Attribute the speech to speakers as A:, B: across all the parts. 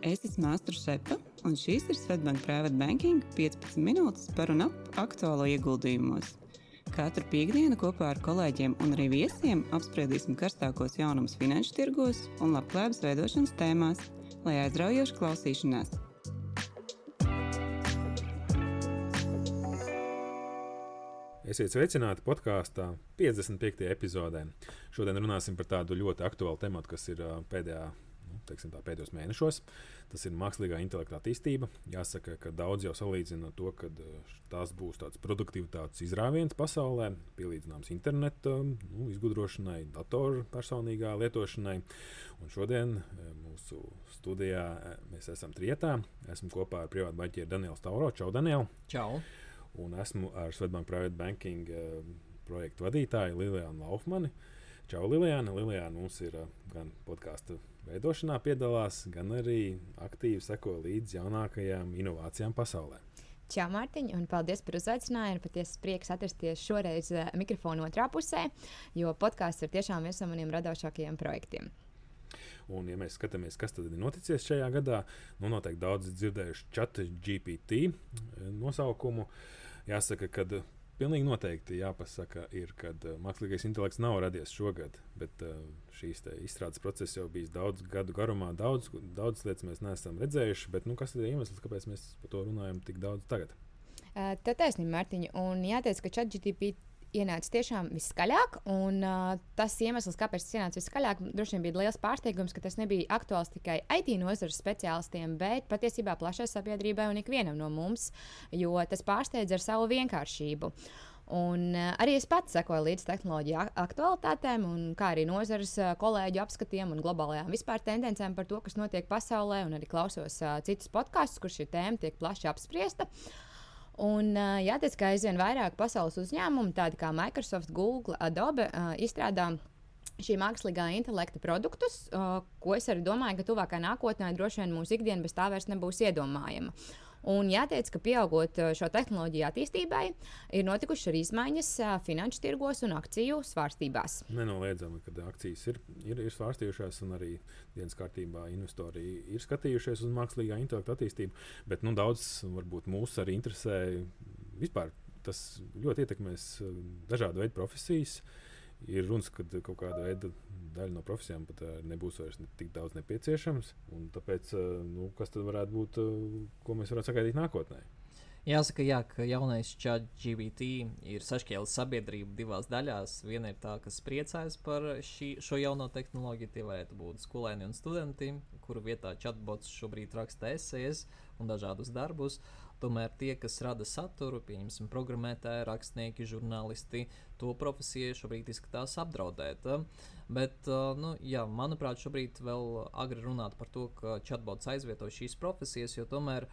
A: Es esmu Māstra Šepa, un šīs ir Svetbank Private Banking 15 minūtes par un ap aktuālo ieguldījumos. Katru piekdienu kopā ar kolēģiem un arī viesiem apspriedīsim karstākos jaunumus finanšu tirgos un labklājības veidošanas tēmās, lai aizraujoši klausīšanās.
B: Esiet sveicināti podkāstā 55. epizodē. Šodien runāsim par tādu ļoti aktuālu tematu, kas ir pēdējā teiksim, tā, pēdējos mēnešos. Tas ir mākslīgā intelekta attīstība. Jāsaka, ka daudz jau salīdzina to, ka eh, tās būs tāds produktivitātes izrāviens pasaulē, pielīdzināms interneta nu, izgudrošanai, datoru personīgā lietošanai. Un šodien eh, mūsu studijā eh, mēs esam trietā. Esmu kopā ar privātu banķieru Danielu Stauro. Čau, Daniel!
C: Čau!
B: Un esmu ar Svetbank Private Banking projektu vadītāju Lilijānu Laufmanu. Čau, Lilijāna. Lilijāna mums ir gan podkāstu veidošanā piedalās, gan arī aktīvi seko līdzi jaunākajām inovācijām pasaulē.
D: Čau, Mārtiņ, un paldies par uzaicinājumu. Patiesi prieks atrasties šoreiz mikrofona otrā pusē, jo podkāsts ir tiešām viens no maniem radošākajiem projektiem.
B: Un, ja mēs skatāmies, kas tad ir noticis šajā gadā, nu noteikti daudz dzirdējuši chat GPT nosaukumu. Jāsaka, ka Pilnīgi noteikti jāpasaka, ir, ka uh, mākslīgais intelekts nav radies šogad, bet uh, šīs izstrādes process jau bijis daudz gadu garumā. Daudz, daudz lietas mēs neesam redzējuši, bet nu, kas ir iemesls, kāpēc mēs par to runājam tik daudz tagad?
D: Tā taisnība, Mārtiņa. Un jāteic, ka ChatGPT ienāca tiešām viskaļāk. Un, uh, tas iemesls, kāpēc tas ienāca viskaļāk, droši vien bija liels pārsteigums, ka tas nebija aktuāls tikai IT nozares speciālistiem, bet patiesībā plašai sabiedrībai un ikvienam no mums, jo tas pārsteidz ar savu vienkāršību. Un, uh, arī es pats sekoju līdzi tehnoloģiju aktualitātēm, kā arī nozares uh, kolēģu apskatiem un globālajām vispār tendencēm par to, kas notiek pasaulē, un arī klausos uh, citus podkastus, kur šī tēma tiek plaši apspriesta. Uh, Un jāteic, ka aizvien vairāk pasaules uzņēmumu, tādi kā Microsoft, Google, Adobe, izstrādā šī mākslīgā intelekta produktus, ko es arī domāju, ka tuvākā nākotnē droši vien mūsu ikdiena bez tā vairs nebūs iedomājama. Un jāteic, ka pieaugot šo tehnoloģiju attīstībai, ir notikušas arī izmaiņas finanšu tirgos un akciju svārstībās.
B: Nenoliedzami, ka akcijas ir, ir, ir svārstījušās, un arī dienas kārtībā investori ir skatījušies uz mākslīgā intelekta attīstību. Bet nu, daudz varbūt mūs arī interesē vispār. Tas ļoti ietekmēs dažādu veidu profesijas. Ir runas, ka kaut kāda veida daļa no profesijām pat uh, nebūs vairs ne tik daudz nepieciešams. Tāpēc, uh, nu, kas tad varētu būt, uh, ko mēs varētu sagaidīt nākotnē?
C: Jāsaka, jā, ka jaunais chat GBT ir sašķēlis sabiedrību divās daļās. Viena ir tā, kas priecājas par šī, šo jauno tehnoloģiju. Tie varētu būt skolēni un studenti, kuru vietā chatbots šobrīd raksta esejas un dažādus darbus. Tomēr tie, kas rada saturu, pieņemsim, programmētāji, rakstnieki, žurnālisti, to profesija šobrīd izskatās apdraudēta. Bet, nu, jā, manuprāt, šobrīd vēl agri runāt par to, ka chatbots aizvieto šīs profesijas, jo tomēr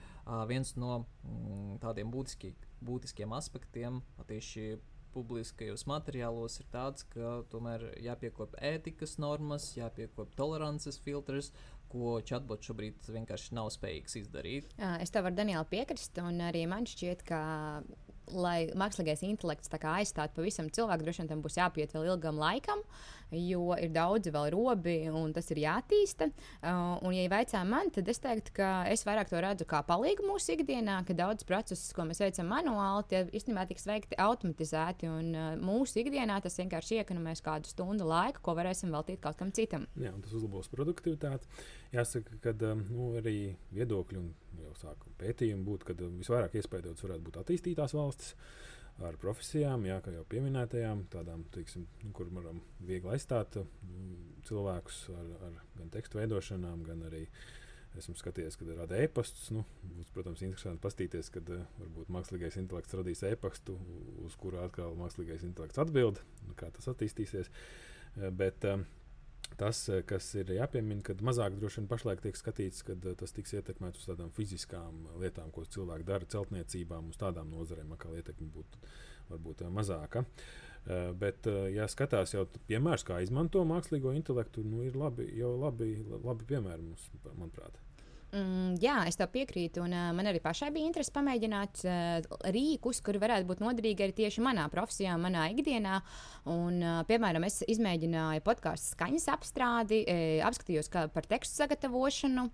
C: viens no mm, tādiem būtiski, būtiskiem aspektiem tieši publiskajos materiālos ir tāds, ka tomēr jāpiekopja ētikas normas, jāpiekopja tolerances filtrs, ko chatbots šobrīd vienkārši nav spējīgs izdarīt.
D: Es tev varu, Daniela, piekrist, un arī man šķiet, ka lai mākslīgais intelekts aizstātu pavisam cilvēku, droši vien tam būs jāpiet vēl ilgam laikam, jo ir daudzi vēl robi un tas ir jātīsta. Uh, un, ja veicā man, tad es teiktu, ka es vairāk to redzu kā palīgu mūsu ikdienā, ka daudz procesus, ko mēs veicam manuāli, tie īstenībā tiks veikti automatizēti. Un uh, mūsu ikdienā tas vienkārši iekonomēs kādu stundu laika, ko varēsim veltīt kaut kam citam.
B: Jā, tas uzlabos produktivitāti. Jāsaka, ka nu, arī viedokļi un jau sāku pētījumi būtu, ka um, visvairāk iespējotas varētu būt attīstītās valstis ar profesijām, jā, kā jau pieminētajām, tādām, teiksim, nu, kur varam viegli aizstāt mm, cilvēkus ar, ar gan tekstu veidošanām, gan arī esmu skatījies, kad rada e-pastus. Nu, būs, protams, interesanti paskatīties, kad uh, varbūt mākslīgais intelekts radīs e-pastu, uz kuru atkal mākslīgais intelekts atbild, kā tas attīstīsies. Uh, bet, uh, Tas, eh, kas ir jāpiemina, kad mazāk droši vien pašlaik tiek skatīts, kad eh, tas tiks ietekmēts uz tādām fiziskām lietām, ko cilvēki dara celtniecībām, uz tādām nozarēm, kā ietekme būtu varbūt eh, mazāka. Bet, ja skatās jau piemērs, kā izmanto mākslīgo intelektu, nu, ir labi, jau labi, labi piemēri mums, manuprāt.
D: Mm, jā, es tev piekrītu, un uh, man arī pašai bija interese pamēģināt uh, rīkus, kuri varētu būt noderīgi arī tieši manā profesijā, manā ikdienā. Un, uh, piemēram, es izmēģināju podkāstu skaņas apstrādi, e, apskatījos par tekstu sagatavošanu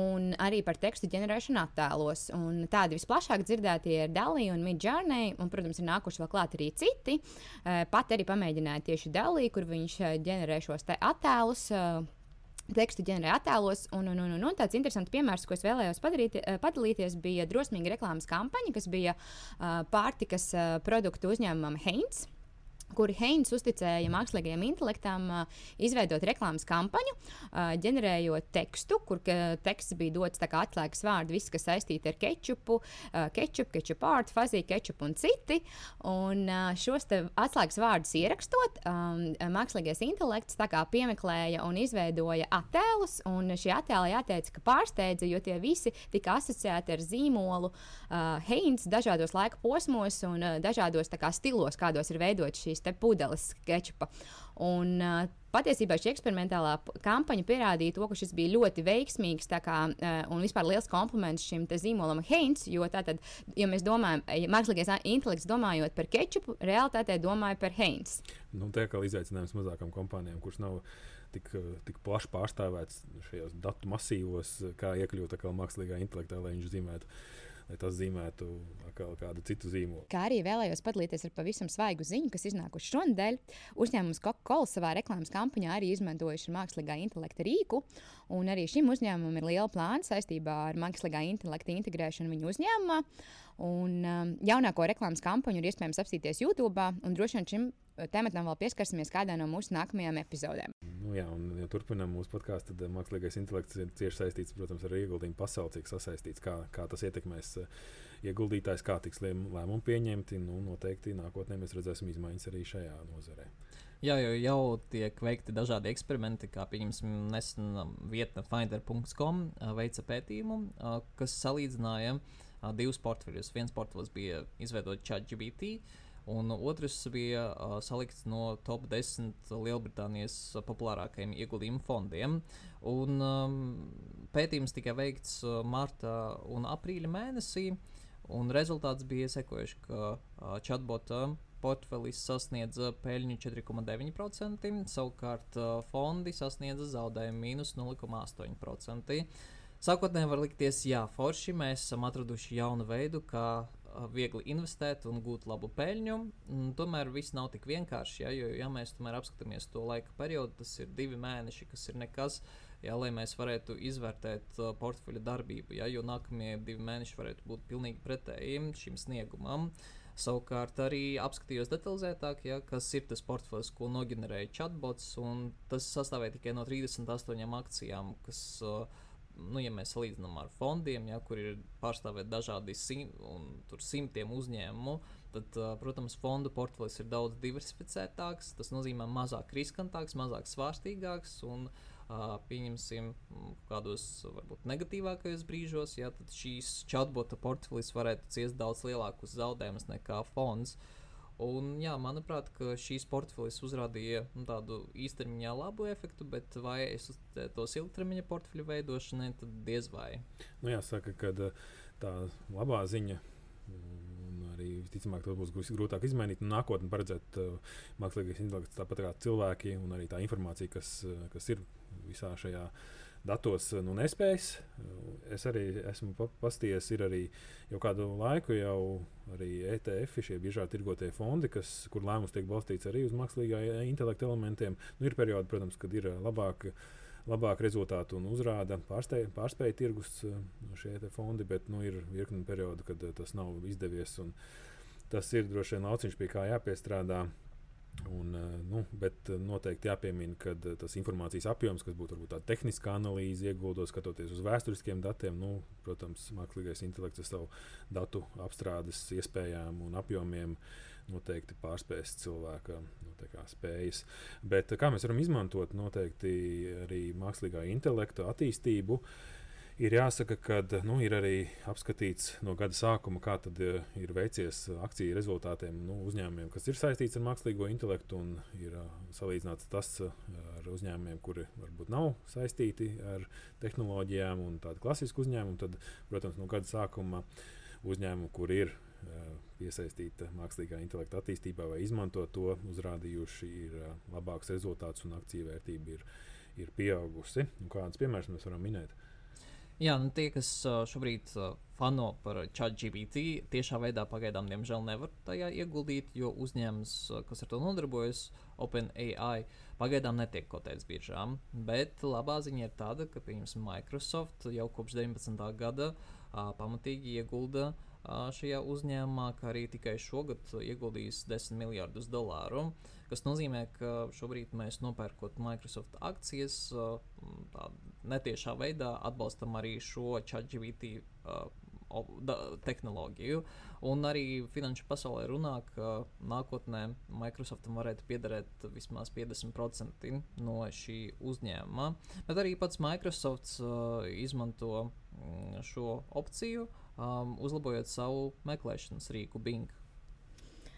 D: un arī par tekstu ģenerēšanu attēlos. Un tādi visplašāk dzirdētie ir Dali un Midjourney, un, protams, ir nākuši vēl klāt arī citi. Uh, pat arī pamēģināju tieši Dali, kur viņš ģenerē šos attēlus. Uh, tekstu ģenerē attēlos. Un, un, un, un, un tāds interesants piemērs, ko es vēlējos padarīt, eh, padalīties, bija drosmīga reklāmas kampaņa, kas bija uh, pārtikas uh, produktu uzņēmumam Heinz kuri Heinz uzticēja mākslīgajam intelektam izveidot reklāmas kampaņu, ģenerējot tekstu, kur teksts bija dots kā atslēgas vārdi, viss, kas saistīts ar kečupu, kečupu, kečupu ārtu, fazī, kečupu un citi. Un šos atslēgas vārdus ierakstot, mākslīgais intelekts piemeklēja un izveidoja attēlus, un šie attēli jāteic, ka pārsteidza, jo tie visi tika asociēti ar zīmolu Heinz dažādos laika posmos un dažādos kā, stilos, kādos ir veidots šīs pudeles sketčupa. Un, uh, patiesībā šī eksperimentālā kampaņa pierādīja to, ka šis bija ļoti veiksmīgs kā, uh, un vispār liels kompliments šim zīmolam Heinz. Jo tātad, ja mēs domājam, ja mākslīgais intelekts domājot par kečupu, realitātē domāja par Heinz.
B: Nu, tā kā izaicinājums mazākām kompānijām, kuras nav tik, tik plaši pārstāvēts šajos datu masīvos, kā iekļūt mākslīgā intelektā, lai viņš zīmētu lai tas zīmētu kādu citu zīmolu.
D: Kā arī vēlējos padalīties ar pavisam svaigu ziņu, kas iznākuši šonadēļ. Uzņēmums Coca-Cola savā reklāmas kampaņā arī izmantojuši mākslīgā intelekta rīku, un arī šim uzņēmumam ir liela plāna saistībā ar mākslīgā intelekta integrēšanu viņu uzņēmumā. Un, um, jaunāko reklāmas kampaņu ir iespējams apstīties YouTube, un droši vien šim tematam vēl pieskarsimies kādā no mūsu nākamajām epizodēm.
B: Nu, jā, un, ja turpinām mūsu podkāstu, tad mākslīgais intelekts ir cieši saistīts protams, ar ieguldījumu pasaulē, cik sasaistīts, kā, kā tas ietekmēs uh, ieguldītājs, kā tiks lēmumi pieņemti. Nu, noteikti nākotnē mēs redzēsim izmaiņas arī šajā nozarē.
C: Jā, jau, jau tiek veikti dažādi eksperimenti, kā piemēram nesen vietne finder.com veica pētījumu, kas salīdzināja divus portfeļus. Viens portfels bija izveidots ChatGPT, Un otrs bija uh, salikts no top 10 Lielbritānijas populārākajiem ieguldījumu fondiem. Un, um, pētījums tika veikts uh, martā un aprīļa mēnesī. Un rezultāts bija sekojuši, ka uh, chatbota portfelis sasniedza peļņu 4,9%, savukārt uh, fondi sasniedza zaudējumu mīnus 0,8%. Sākotnēji var likties, jā, forši mēs esam atraduši jaunu veidu, kā viegli investēt un gūt labu peļņu. Tomēr viss nav tik vienkārši. Ja, jo, ja mēs tomēr apskatāmies to laika periodu, tas ir divi mēneši, kas ir nekas. Jā, lai mēs varētu izvērtēt uh, portfeļa darbību, ja, jo nākamie divi mēneši varētu būt pilnīgi pretēji šim sniegumam. Savukārt arī apskatījos detalizētāk, ja, kas ir tas portfels, ko noģenerēja chatbots. Tas sastāvēja tikai no 38 akcijām, kas uh, nu, ja mēs salīdzinām ar fondiem, ja, kur ir pārstāvēti dažādi sim, simtiem uzņēmumu, tad, protams, fondu portfelis ir daudz diversificētāks. Tas nozīmē mazāk riskantāks, mazāk svārstīgāks. Un, pieņemsim, kādos varbūt negatīvākajos brīžos, ja šīs chatbota portfelis varētu ciest daudz lielākus zaudējumus nekā fonds. Uh, Un, jā, manuprāt, šīs portfeļus uzrādīja nu, tādu īstermiņā labu efektu, bet vai es uz tos ilgtermiņa portfeļu veidošanai, tad diez vai.
B: Nu, jāsaka, ka tā labā ziņa. Un arī visticamāk, to būs grūtāk izmainīt. Nākotnē paredzēt uh, mākslīgais intelekts tāpat kā cilvēki un arī tā informācija, kas, kas ir visā šajā uh, datos nu, nespējas. Es arī esmu pasties, ir arī jau kādu laiku jau arī ETF, šie biežāk tirgotie fondi, kas, kur lēmums tiek balstīts arī uz mākslīgā intelekta elementiem. Nu, ir periodi, protams, kad ir labāk. Labāk rezultāti un uzrāda pārspēja, pārspēja tirgus šie fondi, bet nu, ir virkni periodu, kad tas nav izdevies. Tas ir droši vien lauciņš, pie kā jāpiestrādā. Un, eh, nu, bet eh, noteikti jāpiemina, ka eh, tas informācijas apjoms, kas būtu varbūt tāda tehniska analīze, ieguldot skatoties uz vēsturiskiem datiem, nu, protams, mākslīgais intelekts ar savu datu apstrādes iespējām un apjomiem noteikti pārspēs cilvēka nu, spējas. Bet kā mēs varam izmantot noteikti arī mākslīgā intelekta attīstību? Ir jāsaka, ka nu, ir arī apskatīts no gada sākuma, kā uh, ir veicies akciju rezultātiem nu, uzņēmumiem, kas ir saistīts ar mākslīgo intelektu, un ir uh, salīdzināts tas ar uzņēmumiem, kuri varbūt nav saistīti ar tehnoloģijām un tādu klasisku uzņēmumu. Tad, protams, no gada sākuma uzņēmumu, kur ir piesaistīta mākslīgā intelekta attīstībā vai izmanto to, uzrādījuši ir labāks rezultāts un akciju vērtība ir, ir pieaugusi. Un kādus piemērus mēs varam minēt?
C: Jā, nu tie, kas šobrīd fano par ChatGPT, tiešā veidā pagaidām, diemžēl, nevar tajā ieguldīt, jo uzņēmums, kas ar to nodarbojas, OpenAI, pagaidām netiek kotēts biržām. Bet labā ziņa ir tāda, ka, Microsoft jau kopš 19. gada uh, pamatīgi iegulda uh, šajā uzņēmumā, kā arī tikai šogad ieguldījis 10 miljardus dolāru. Tas nozīmē, ka šobrīd mēs nopērkot Microsoft akcijas, uh, netiešā veidā atbalstam arī šo ChatGPT uh, tehnoloģiju. Un arī finanšu pasaulē runā, ka nākotnē Microsoftam varētu piederēt vismaz 50% no šī uzņēmuma. Bet arī pats Microsoft uh, izmanto šo opciju, um, uzlabojot savu meklēšanas rīku Bing.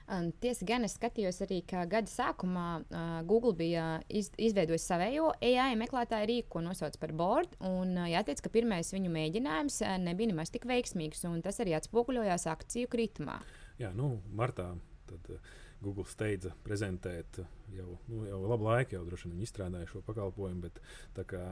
D: Um, tiesa gan es skatījos arī, ka gada sākumā uh, Google bija iz, izveidojis savējo AI meklētāju rīku, ko nosauc par board. Un, uh, jāteic, ka pirmais viņu mēģinājums uh, nebija nemaz tik veiksmīgs, un tas arī atspoguļojās akciju kritumā.
B: Jā, nu, martā tad, uh, Google steidza prezentēt jau, nu, jau labu laiku, jau droši vien izstrādāja šo pakalpojumu, bet tā kā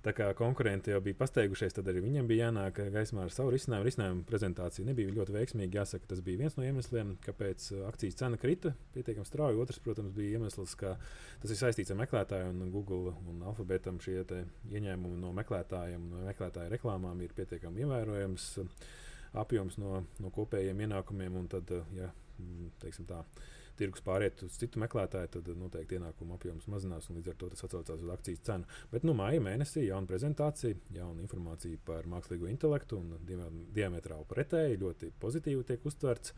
B: Tā kā konkurenti jau bija pasteigušies, tad arī viņiem bija jānāk gaismā ar savu risinājumu. Risinājuma prezentācija nebija ļoti veiksmīga. Jāsaka, tas bija viens no iemesliem, kāpēc uh, akcijas cena krita pietiekami strauji. Otrs, protams, bija iemesls, ka tas ir saistīts ar meklētāju un Google un Alphabetam šie ieņēmumi no meklētājiem, no meklētāju reklāmām ir pietiekami ievērojams uh, apjoms no, no kopējiem ienākumiem. Un tad, uh, ja, mm, teiksim tā, tirgus pāriet uz citu meklētāju, tad noteikti ienākuma apjoms mazinās, un līdz ar to tas atcaucās uz akcijas cenu. Bet nu, māja mēnesī jauna prezentācija, jauna informācija par mākslīgo intelektu un diametrāli pretēji ļoti pozitīvi tiek uztverts.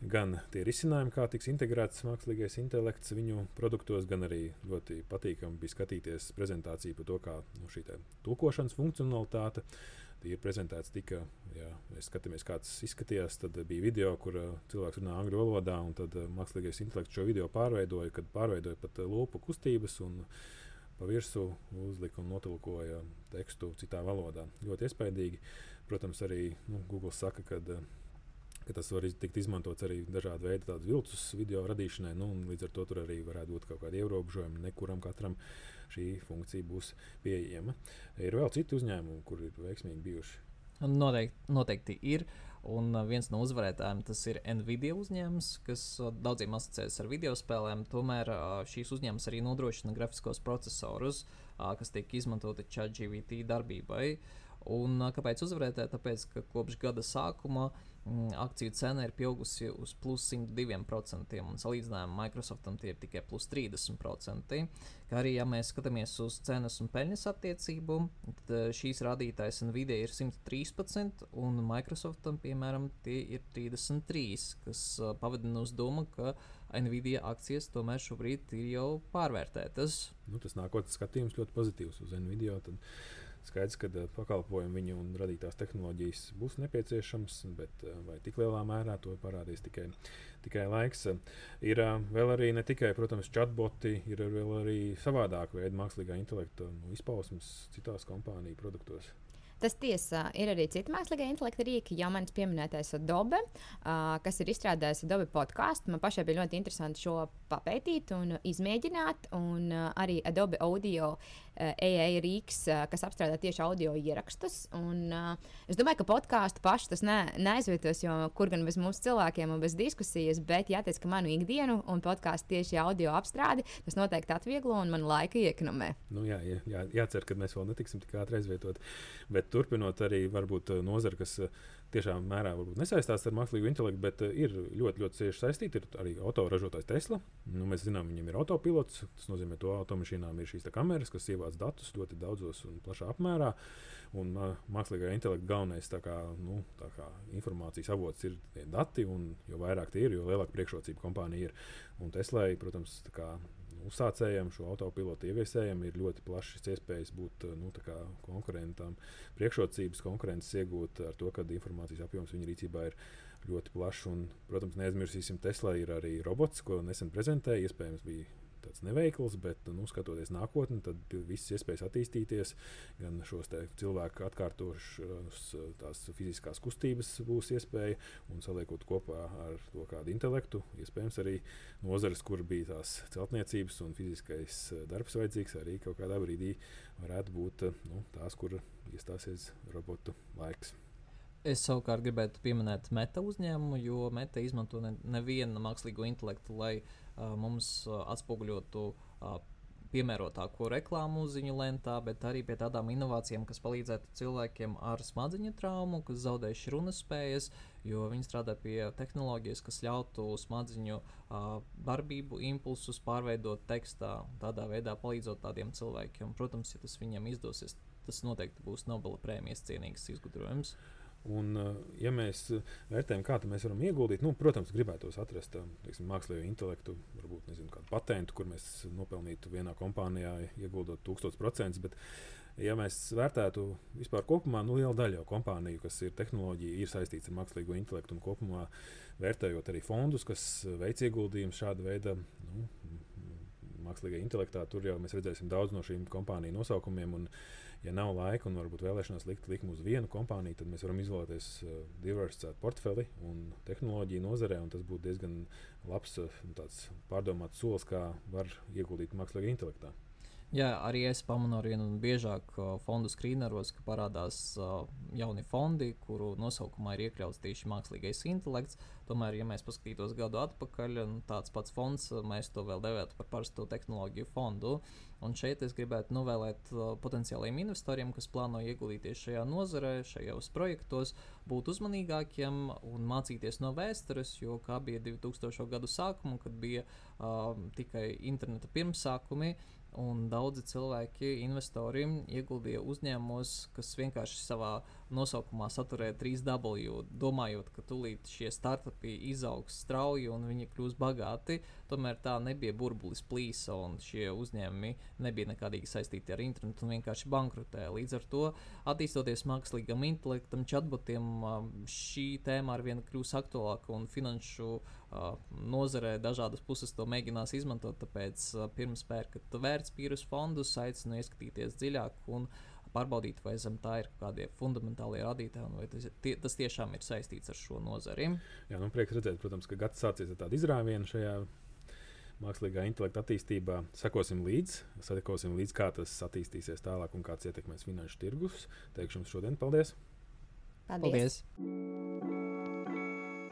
B: Gan tie risinājumi, kā tiks integrēts mākslīgais intelekts viņu produktos, gan arī ļoti patīkami bija skatīties prezentāciju par to, kā nu, šī tulkošanas funkcionalitāte uh, ir prezentēts tika, ja mēs skatāmies, kā tas izskatījās, tad bija video, kur uh, cilvēks runā angļu valodā, un tad uh, mākslīgais intelekts šo video pārveidoja, kad pārveidoja pat uh, lūpu kustības un pa virsmu uzlika un notulkoja tekstu citā valodā. Ļoti iespaidīgi. Protams, arī nu, Google saka, ka uh, ka tas var tikt izmantots arī dažādu veidu viltus video radīšanai. Nu, līdz ar to tur arī varētu būt kaut kādi ierobežojumi. Nekuram katram šī funkcija būs pieejama. Ir vēl citi uzņēmumi, kur ir veiksmīgi bijuši.
C: Noteikti, noteikti ir. Un viens no uzvarētājiem tas ir Nvidia uzņēmums, kas daudziem asociējas ar video spēlēm. Tomēr šīs uzņēmums arī nodrošina grafiskos procesorus, kas tiek izmantoti ChatGPT darbībai. Un kāpēc uzvarētāji? Tāpēc, ka kopš gada sākuma uh, akciju cena ir pieaugusi uz plus 102%, un salīdzinājumā Microsoftam tie ir tikai plus 30%. Kā arī, ja mēs skatāmies uz cenas un peļņas attiecību, tad eh, šīs rādītājs Nvidia ir 113, un Microsoftam, piemēram, tie ir 33, kas uh, pavadina uz domu, ka Nvidia akcijas tomēr šobrīd ir jau pārvērtētas.
B: Nu, tas nākotnes skatījums ļoti pozitīvs uz Nvidia. Tad Skaidrs, ka uh, pakalpojumi viņu un radītās tehnoloģijas būs nepieciešams, bet uh, vai tik lielā mērā to parādīs tikai, tikai laiks. Ir uh, vēl arī ne tikai, protams, chatboti, ir vēl arī savādāka veida mākslīgā intelekta nu, izpausmes citās kompāniju produktos.
D: Tas tiesa ir arī citi mākslīgā intelekta rīki, jau manis pieminētais Adobe, uh, kas ir izstrādājis Adobe podkāstu. Man pašai bija ļoti interesanti šo papētīt un izmēģināt. Un uh, arī Adobe audio uh, AI rīks, uh, kas apstrādā tieši audio ierakstus. Un, uh, es domāju, ka podkāstu pašu tas ne, neaizvietos, jo kur gan bez mums cilvēkiem un bez diskusijas, bet jāteic, ka manu ikdienu un podkāstu tieši audio apstrādi tas noteikti atvieglo un man laika iekonomē.
B: Nu, jā, jā, jā, jācer, ka mēs vēl netiksim tik ātri aizvietot. Bet turpinot arī varbūt eh, nozara, kas eh, tiešām mērā nesaistās ar mākslīgo intelektu, bet eh, ir ļoti, ļoti cieši saistīta. Ir arī autoražotājs Tesla. Nu, mēs zinām, viņam ir autopilots. Tas nozīmē, ka automašīnām ir šīs kameras, kas ievāc datus ļoti daudzos un plašā apmērā. Un uh, mākslīgā intelekta galvenais kā, nu, kā informācijas avots ir dati, un jo vairāk tie ir, jo lielāka priekšrocība kompānija ir. Un Teslai, protams, kā, uzsācējiem, šo autopilotu ieviesējiem ir ļoti plašas iespējas būt nu, konkurentam, priekšrocības konkurences iegūt ar to, ka informācijas apjoms viņa rīcībā ir ļoti plašs. Un, protams, neaizmirsīsim, Tesla ir arī robots, ko nesen prezentēja. Iespējams, bija tāds neveikls, bet, nu, skatoties nākotnē, tad visas iespējas attīstīties, gan šos cilvēku atkārtošas tās fiziskās kustības būs iespēja, un saliekot kopā ar to kādu intelektu, iespējams arī nozares, kur bija tās celtniecības un fiziskais darbs vajadzīgs, arī kaut kādā brīdī varētu būt nu, tās, kur iestāsies robotu laiks.
C: Es savukārt gribētu pieminēt meta uzņēmumu, jo meta izmanto nevienu ne mākslīgo intelektu, lai uh, mums uh, atspoguļotu uh, piemērotāko reklāmu ziņu lentā, bet arī pie tādām inovācijām, kas palīdzētu cilvēkiem ar smadziņu traumu, kas zaudējuši runas spējas, jo viņi strādā pie tehnoloģijas, kas ļautu smadziņu uh, darbību, impulsus pārveidot tekstā, tādā veidā palīdzot tādiem cilvēkiem. Protams, ja tas viņiem izdosies, tas noteikti būs Nobela prēmijas cienīgs izgudrojums.
B: Un, eh, ja mēs eh, vērtējam, kā mēs varam ieguldīt, nu, protams, gribētos atrast eh, teiksim, mākslīgo intelektu, varbūt nezinu, kādu patentu, kur mēs nopelnītu vienā kompānijā, ieguldot 1000%. Bet, ja mēs vērtētu vispār kopumā, nu, liela daļa kompāniju, kas ir tehnoloģija, ir saistīta ar mākslīgo intelektu un kopumā vērtējot arī fondus, kas veic ieguldījumus šāda veida. Nu, Mākslīgajā intelektā tur jau mēs redzēsim daudz no šīm kompāniju nosaukumiem. Un, uh, ja nav laika un varbūt vēlēšanās likt likumu uz vienu kompāniju, tad mēs varam izvēlēties uh, diversificētu portfeli un tehnoloģiju nozarē. Un tas būtu diezgan labs uh, pārdomāts solis, kā var ieguldīt mākslīgā intelektā.
C: Jā, arī es pamanu ar vienu biežāk fondu skrīneros, ka parādās jauni fondi, kuru nosaukumā ir iekļauts tieši mākslīgais intelekts. Tomēr, ja mēs paskatītos gadu atpakaļ, tāds pats fonds, mēs to vēl devētu par parasto tehnoloģiju fondu. Un šeit es gribētu novēlēt potenciālajiem investoriem, kas plāno ieguldīties šajā nozarē, šajos projektos, būt uzmanīgākiem un mācīties no vēstures, jo kā bija 2000. gadu sākuma, kad bija uh, tikai interneta pirmsākumi, Un daudzi cilvēki, investori, ieguldīja uzņēmumos, kas vienkārši savā nosaukumā saturēja 3W, domājot, ka tūlīt šie startupi izaugs strauji un viņi kļūs bagāti. Tomēr tā nebija burbulis plīsa, un šie uzņēmumi nebija nekādīgi saistīti ar internetu un vienkārši bankrotēja. Līdz ar to, attīstoties mākslīgam intelektam, chatbotiem, šī tēma ar vienu kļūs aktuālāka un finanšu nozarē dažādas puses to mēģinās izmantot. Tāpēc pirms pērkat vērtspapīrus fondus, aicinu ieskatīties dziļāk un pārbaudīt, vai zem tā ir kādi fundamentālie radītāji un vai tas, tie, tas tiešām ir saistīts ar šo nozari.
B: Jā, nu, prieks redzēt, protams, ka gads sācies ar tādu izrāvienu šajā mākslīgā intelekta attīstībā. Sekosim līdzi, sekosim līdzi, kā tas attīstīsies tālāk un kāds ietekmēs finanšu tirgus. Teikšu jums šodien paldies!
C: Paldies!
E: paldies.